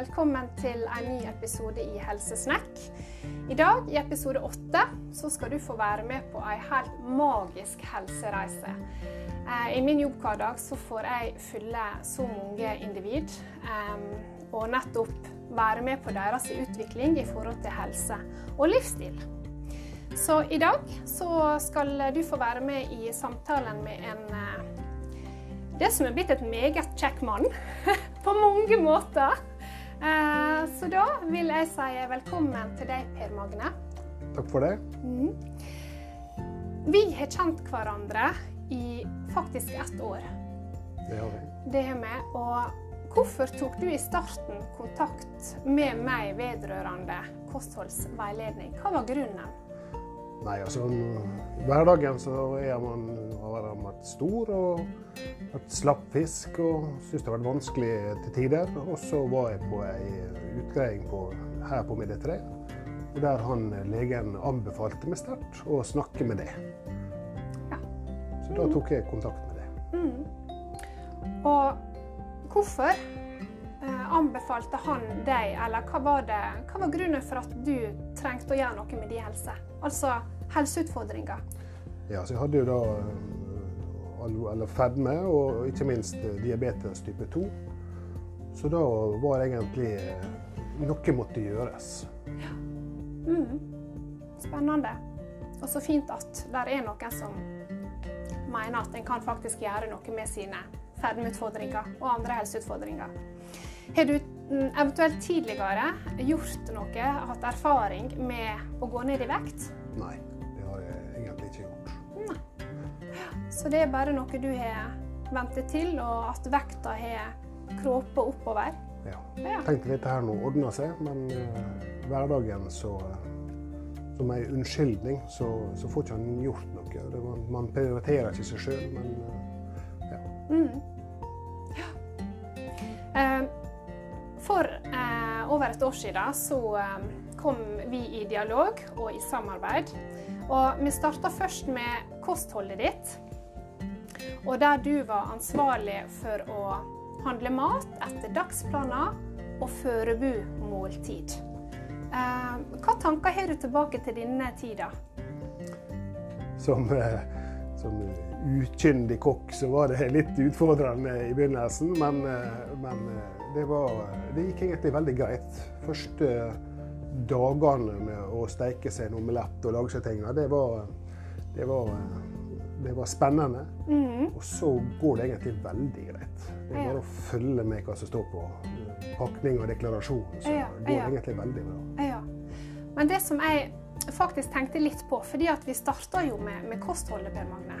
velkommen til en ny episode i Helsesnekk. I dag, i episode åtte, så skal du få være med på en helt magisk helsereise. Eh, I min jobbhverdag så får jeg fylle så mange individ, og nettopp være med på deres utvikling i forhold til helse og livsstil. Så i dag så skal du få være med i samtalen med en eh, det som er blitt et meget kjekk mann. På mange måter. Eh, så da vil jeg si velkommen til deg, Per Magne. Takk for det. Mm. Vi har kjent hverandre i faktisk ett år. Det har vi. Det har vi. Og hvorfor tok du i starten kontakt med meg vedrørende kostholdsveiledning? Hva var grunnen? Nei, altså I hverdagen så er man, har man vært stor og vært slapp fisk og syns det har vært vanskelig til tider. Og så var jeg på ei utgreiing på, her på Midde 3, der han legen anbefalte meg sterkt å snakke med det. Ja. Så da tok jeg kontakt med det. Mm. Og hvorfor eh, anbefalte han deg, eller hva var, det, hva var grunnen for at du trengte å gjøre noe med din helse? Altså helseutfordringer. Ja, så jeg hadde jo da eh, eller fedme og ikke minst eh, diabetes type 2. Så da var det egentlig eh, noe måtte gjøres. Ja. Mm. Spennende. Og så fint at det er noen som mener at en kan faktisk gjøre noe med sine fedmeutfordringer og andre helseutfordringer. Har du mm, eventuelt tidligere gjort noe, hatt erfaring med å gå ned i vekt? Nei, Så det er bare noe du har ventet til, og at vekta har kråpa oppover? Ja. Jeg tenkte dette her nå ordna seg, men uh, hverdagen så som en unnskyldning, så, så, får ikke han gjort noe. Man, man, prioriterer ikke seg sjøl, men uh, ja. Mm. ja. Uh, for eh, over et år siden så eh, kom vi i dialog og i samarbeid. Og vi starta først med kostholdet ditt. Og der du var ansvarlig for å handle mat etter dagsplaner og forberede måltid. Eh, hva tanker har du tilbake til denne tida? Som, eh, som ukyndig kokk så var det litt utfordrende i begynnelsen, men, eh, men det, var, det gikk egentlig veldig greit. Første dagene med å steike seg en omelett og lage seg ting, det var, det var, det var spennende. Mm. Og så går det egentlig veldig greit. Det er bare å følge med hva som står på pakning og deklarasjon, så ja, går det egentlig veldig bra. Ja. Men det som jeg faktisk tenkte litt på, fordi at vi starta jo med, med kostholdet, Per Magne.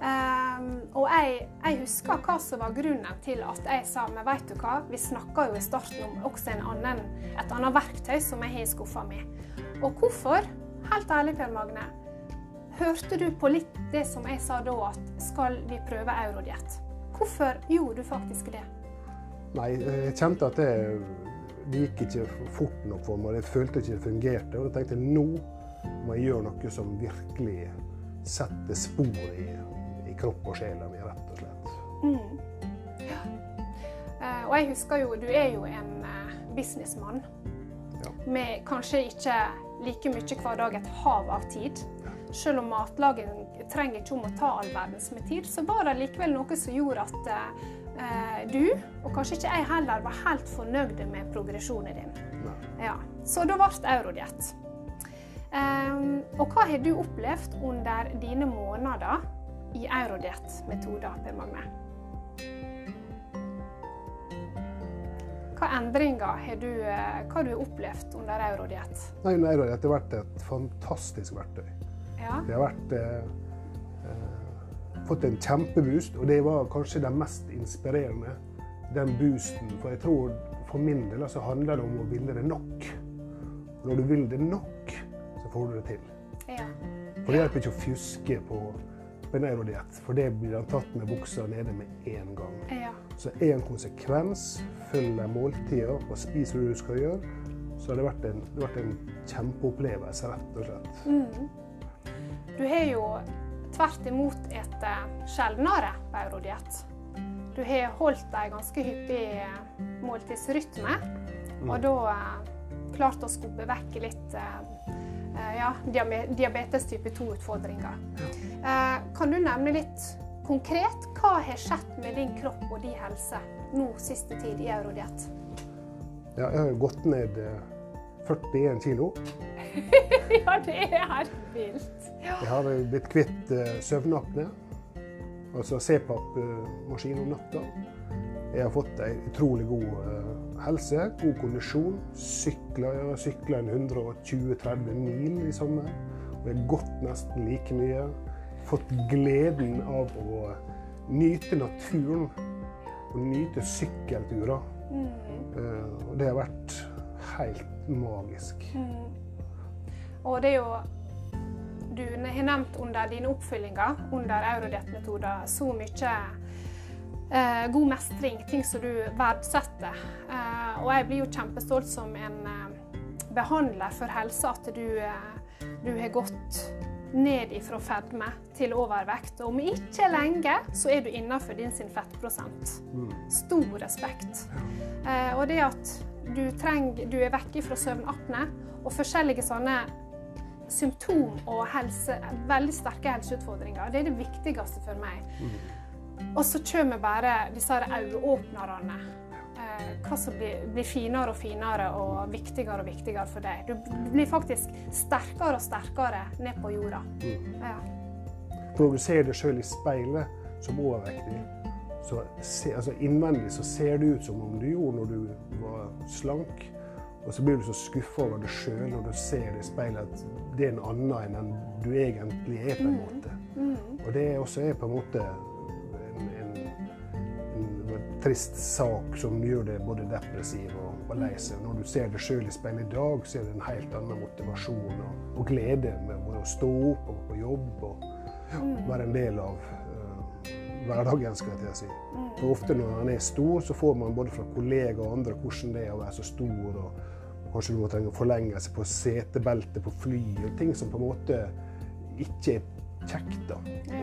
Um, og jeg, jeg, husker hva som var grunnen til at jeg sa men vet du hva, vi snakka jo i starten om også annen, et annet verktøy som jeg har i skuffa mi. Og hvorfor? Helt ærlig, Per Magne. Hørte du på litt det som jeg sa da, at skal vi prøve Eurodiett? Hvorfor gjorde du faktisk det? Nei, jeg kjente at det, det gikk ikke fort nok for meg. Jeg følte ikke det fungerte. Og jeg tenkte nå må jeg gjøre noe som virkelig setter spor i kropp og sjela mi, rett og slett. Mm. Ja. Uh, og jeg husker jo, du er jo en uh, businessmann ja. med kanskje ikke like mye hver dag et hav av tid. Ja. Selv om matlaging trenger ikke om å ta all verdens med tid, så var det likevel noe som gjorde at eh, du, og kanskje ikke jeg heller, var helt fornøyd med progresjonen din. Ja. Så da ble Eurodiett. Um, og hva har du opplevd under dine måneder i Eurodiett-metoder, Per Magne. Hva endringer har du, eh, hva har du opplevd under Eurodiett? Eurodiett har vært et fantastisk verktøy. Ja. Det har vært, eh, eh, fått en kjempeboost, og det var kanskje det mest inspirerende. Den boosten. For jeg tror for min del så handler det om å ville det nok. Når du vil det nok, så får du det til. Ja. For det hjelper ikke å fjuske på Beneirodiett, for det blir han tatt med buksa nede med en gang. Ja. Så én konsekvens, følger måltida og spiser det du skal gjøre, så har det vært en, det vært en kjempeopplevelse, rett og slett. Mm. Du har jo tvert imot et sjeldnere Beirodiett. du har holdt ei ganske hyppig måltidsrytme, mm. og da klart å skubbe vekk litt ja, diabetes type 2-utfordringer. Kan du nevne litt konkret hva har skjedd med din kropp og din helse nå siste tid i Eurodiett? Ja, jeg har gått ned 41 kilo. ja, det er vilt. Ja. Jeg har blitt kvitt uh, søvnapne, altså CPAP-maskin om natta. Jeg har fått ei utrolig god uh, helse, god kondisjon. Sykler, jeg har sykla 120-30 mil i sommer. Og jeg har gått nesten like mye. Fått gleden av å nyte naturen og nyte sykkelturer. Mm. Uh, og det har vært helt magisk. Mm. Og det er jo Du har nevnt under dine oppfyllinger, under Eurodiett-metoder, så mye eh, god mestring, ting som du verdsetter. Eh, og jeg blir jo kjempestolt som en eh, behandler for helse at du, eh, du har gått ned ifra fedme til overvekt. Og om ikke lenge så er du innenfor din sin fettprosent. Mm. Stor respekt. Eh, og det at du, treng, du er vekk fra søvnapne og forskjellige sånne symptom og helse, veldig sterke helseutfordringer. Det er det viktigste for meg. Mm. Og så kommer bare disse øyeåpnerne. Eh, hva som blir, blir, finere og finere og viktigere og viktigere for deg. Du blir faktisk sterkere og sterkere ned på jorda. Mm. Ja. Når du ser deg sjøl i speilet som overvektig, så se, altså innvendig så ser det ut som om du gjorde når du var slank. Og så blir du så skuffa over deg sjøl når du ser i speilet at det er en annen enn den du egentlig er, på en mm. måte. Mm. Og det også er på en måte en, en, en, trist sak som gjør det både depressiv og, og lei seg. Når du ser deg sjøl i speilet i dag, så er det en helt annen motivasjon og, og glede med både å stå opp og på jobb og ja, mm. være en del av hverdagen, skal jeg til å si. For ofte når man er stor, så får man både fra kollegaer og andre hvordan det er å være så stor. og Kanskje du må trenge forlengelse på setebeltet på fly, og ting som på en måte ikke er kjekt. da.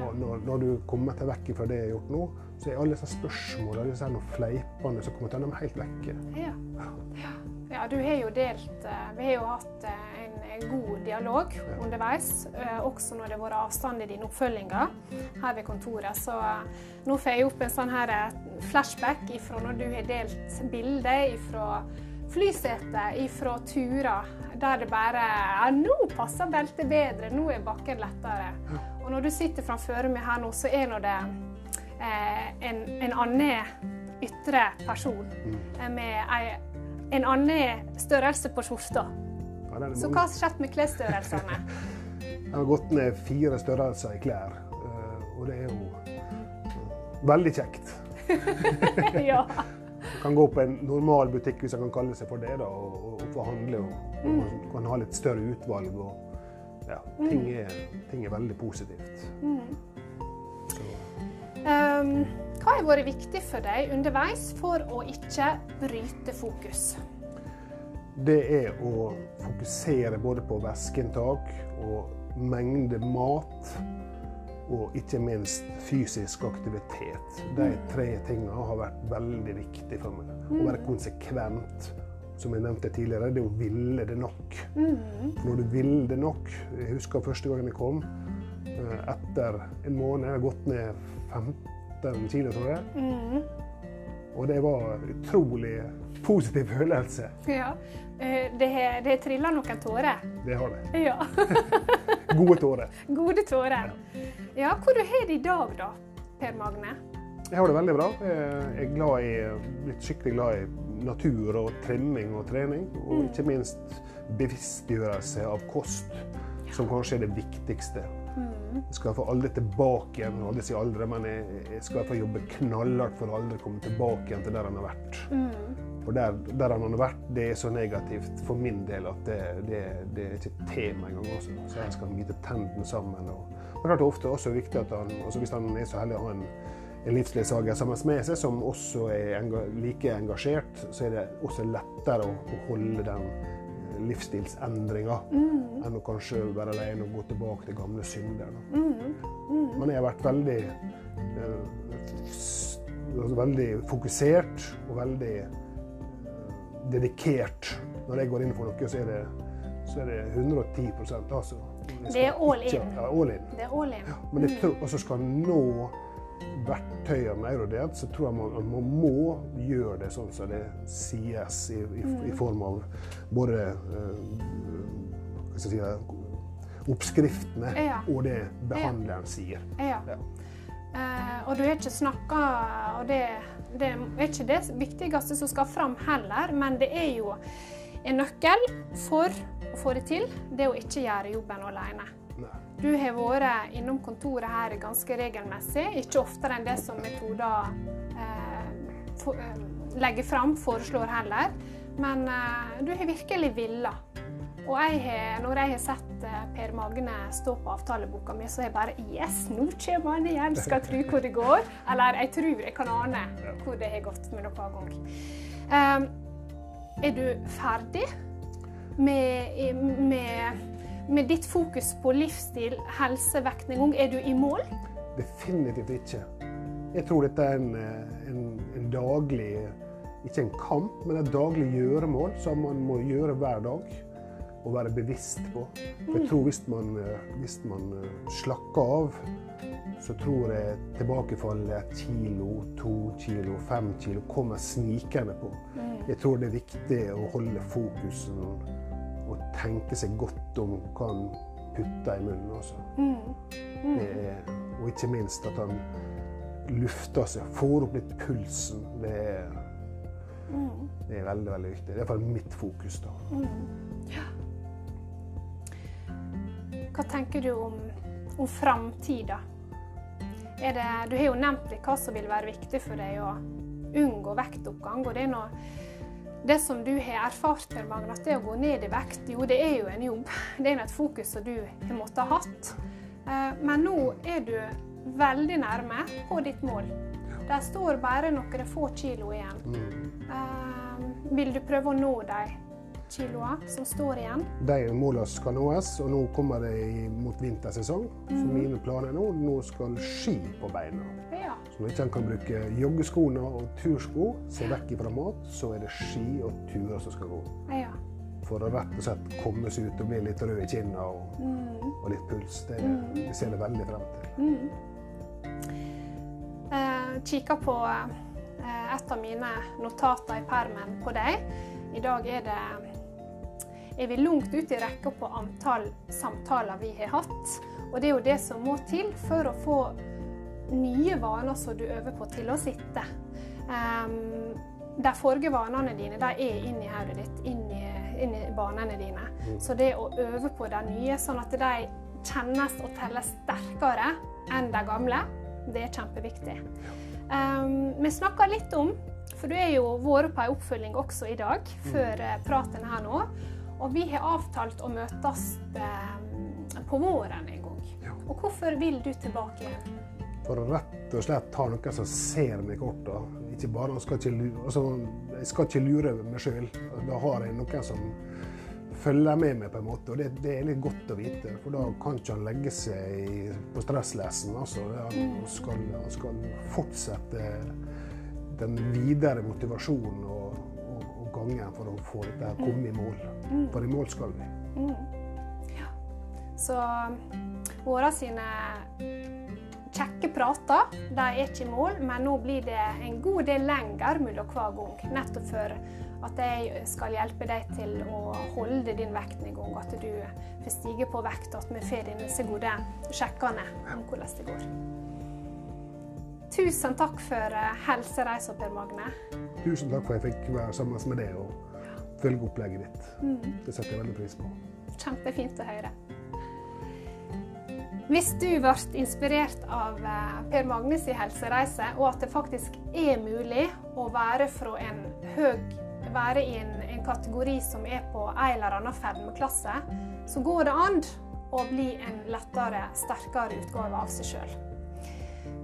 Og når, når du kommer til vekk fra det jeg har gjort nå, så er alle disse spørsmålene, disse fleipene som kommer til dem helt vekke. Ja. ja. ja. du har jo delt eh, Vi har jo hatt eh, god dialog underveis, eh, også når det har vært avstand i dine oppfølginger her ved kontoret. Så nå får jeg opp en sånn her flashback ifra når du har delt bilder ifra flysetet, ifra turer der det bare Ja, nå passer beltet bedre, nå er bakken lettere. Og når du sitter framfor meg her nå, så er nå det eh, en, en annen ytre person mm. eh, med ei, en annen størrelse på skjorta. Ja, så hva har skjedd med klesstørrelsene? Jeg har gått ned fire størrelser i klær, eh, og det er jo veldig kjekt. ja. Man kan gå på en normal butikk hvis man kan kalle seg for det, da, og, og få handle. Og, og man kan ha litt større utvalg. Og, ja, ting, mm. er, ting er veldig positivt. Mm. Um, hva har vært viktig for deg underveis for å ikke bryte fokus? Det er å fokusere både på væskeinntak og mengde mat og ikke minst fysisk aktivitet. De tre tingene har vært veldig viktige for meg. Å være mm. konsekvent, som jeg nevnte tidligere, det å ville det nok. Mm. For når du vil det nok Jeg husker første gangen jeg kom. Eh, etter en måned jeg har gått ned 15 kilo, tror jeg. Mm. Og det var utrolig positiv følelse. Ja. Eh, det har trilla noen tårer? Det har det. Ja. Gode tårer. Gode tårer. Ja. Ja, Hvor du har det i dag, da, Per Magne? Jeg har det veldig bra. Jeg er i, blitt skikkelig glad i natur og trimming og trening. Og mm. ikke minst bevisstgjørelse av kost, som kanskje er det viktigste. Jeg skal få aldri tilbake igjen, aldri si aldri, men jeg skal få jobbe knallhardt for å aldri komme tilbake igjen til der han har vært. Mm. For der, der, han har vært, det er så negativt for min del at det, det, det er ikke et tema engang. Også. Så jeg skal bite tennene sammen. og det er ofte også viktig at han, hvis han er så heldig å ha en, en livsledsager sammen med seg, som også er like engasjert, så er det også lettere å holde den eh, livsstilsendringa mm. enn å kanskje være alene og gå tilbake til gamle synder. Mm. Mm. Men jeg har vært veldig uh, altså veldig fokusert og veldig dedikert. Når jeg går inn for noe, så er det, så er det 110 altså. Det er all in. Ja, all in. Det er all in. Ja, men jeg tror også skal nå verktøyene Eurodent, så tror jeg man, man, må gjøre det sånn som det sies, i, i, i form av både uh, si det, oppskriftene ja. og det behandleren sier. Ja. Uh, og du har ikke snakka Og det, det, er ikke det viktigste som skal fram heller, men det er jo en nøkkel for å få det til, det å ikke gjøre jobben alene. Du har vært innom kontoret her ganske regelmessig, ikke oftere enn det som metoder eh, for, eh, legger fram, foreslår heller. Men eh, du har virkelig villa. Og jeg har, når jeg har sett eh, Per Magne stå på avtaleboka mi, så har jeg bare Yes, nå kommer han igjen! Skal tro hvor det går. Eller jeg tror jeg kan ane hvor det har gått med noen gang. Um, er du ferdig med, med med ditt fokus på livsstil, helse, vektnedgang, er du i mål? Definitivt ikke. Jeg tror dette er en, eh, en, en daglig Ikke en kamp, men et daglig gjøremål som man må gjøre hver dag. Og være bevisst på. For jeg tror hvis man, eh, hvis man eh, slakker av, så tror jeg tilbakefallet et kilo, to kilo, fem kilo kommer snikende på. Mm. Jeg tror det er viktig å holde fokusen tenke seg godt om hva han putter i munnen også. Mm. Mm. Er, og ikke minst at han lufter seg, får opp litt pulsen. Det er, mm. det er veldig, veldig viktig. Det er iallfall mitt fokus, da. Mm. Ja. Hva tenker du om, om framtida? Du har jo nevnt litt hva som vil være viktig for deg å unngå vektoppgang. og det er noe det som du har erfart, Per Magne, at det å gå ned i vekt, jo det er jo en jobb. Det er et fokus som du har måttet ha hatt. Eh, men nå er du veldig nærme på ditt mål. Det står bare noen få kilo igjen. Mm. Eh, vil du prøve å nå de kiloene som står igjen? De målene skal nås, og nå kommer det mot vintersesong. Så mm. mine planer nå, nå skal ski på beina. Så når ikke en kan bruke joggeskoene og tursko, se vekk fra mat, så er det ski og turer som skal gå. Ja. For å rett og slett komme seg ut og bli litt rød i kinna og, mm. og, litt puls. Det, mm. det ser jeg veldig frem til. Mm. Eh, Kikka på eh, et av mine notater i permen på deg. I dag er det er vi langt ute i rekka på antall samtaler vi har hatt. Og det er jo det som må til for å få nye vaner som du øver på til å sitte. Um, de forrige vanene dine de er inni hodet ditt, inni, inni banene dine. Mm. Så det å øve på de nye, sånn at de kjennes og telles sterkere enn de gamle, det er kjempeviktig. Um, vi snakka litt om, for du er jo vært på en oppfølging også i dag, mm. før uh, praten her nå, og vi har avtalt å møtes um, på våren en gang. Og hvorfor vil du tilbake igjen? For rett og slett ha noen som ser meg i korta. Ikke bare, skal ikke, altså, jeg skal ikke lure meg sjøl. Da har jeg noen som følger med meg, på en måte. Og det, det, er litt godt å vite, for da kan ikke han legge seg i, på stresslesen. Altså. Han skal, han skal, fortsette den videre motivasjonen og, og, og, gangen for å få dette komme i mål. Mm. For i mål skal vi. Mm. Ja. Så våre sine kjekke prater. De er ikke i mål, men nå blir det en god del lenger mellom hver gang. Nettopp for at jeg skal hjelpe deg til å holde din vekt i gang, at du får stige på vekt, og at vi får disse gode sjekkene om hvordan det går. Tusen takk for eh, helsereisa, Per Magne. Tusen takk for at jeg fikk være sammen med deg og følge opplegget ditt. Mm. Det setter jeg veldig pris på. Kjempefint å høre. Hvis du ble inspirert av eh, Per Magnes i helsereise, og at det faktisk er mulig å være, høy, være i en, en, kategori som er på en eller annen fedmeklasse, så går det an å bli en lettere, sterkere utgave av seg sjøl.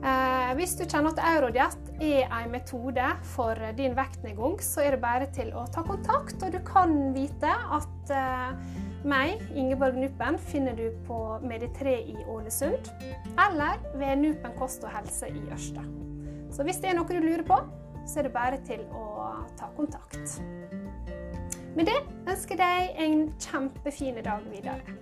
Eh, hvis du kjenner at Eurodiett er en metode for din vektnedgang, så er det bare til å ta kontakt, og du kan vite at eh, meg, Ingeborg Nupen, finner du på Medi3 i Ålesund eller ved Nupen kost og helse i Ørsta. Så hvis det er noe du lurer på, så er det bare til å ta kontakt. Med det ønsker jeg deg en kjempefin dag videre.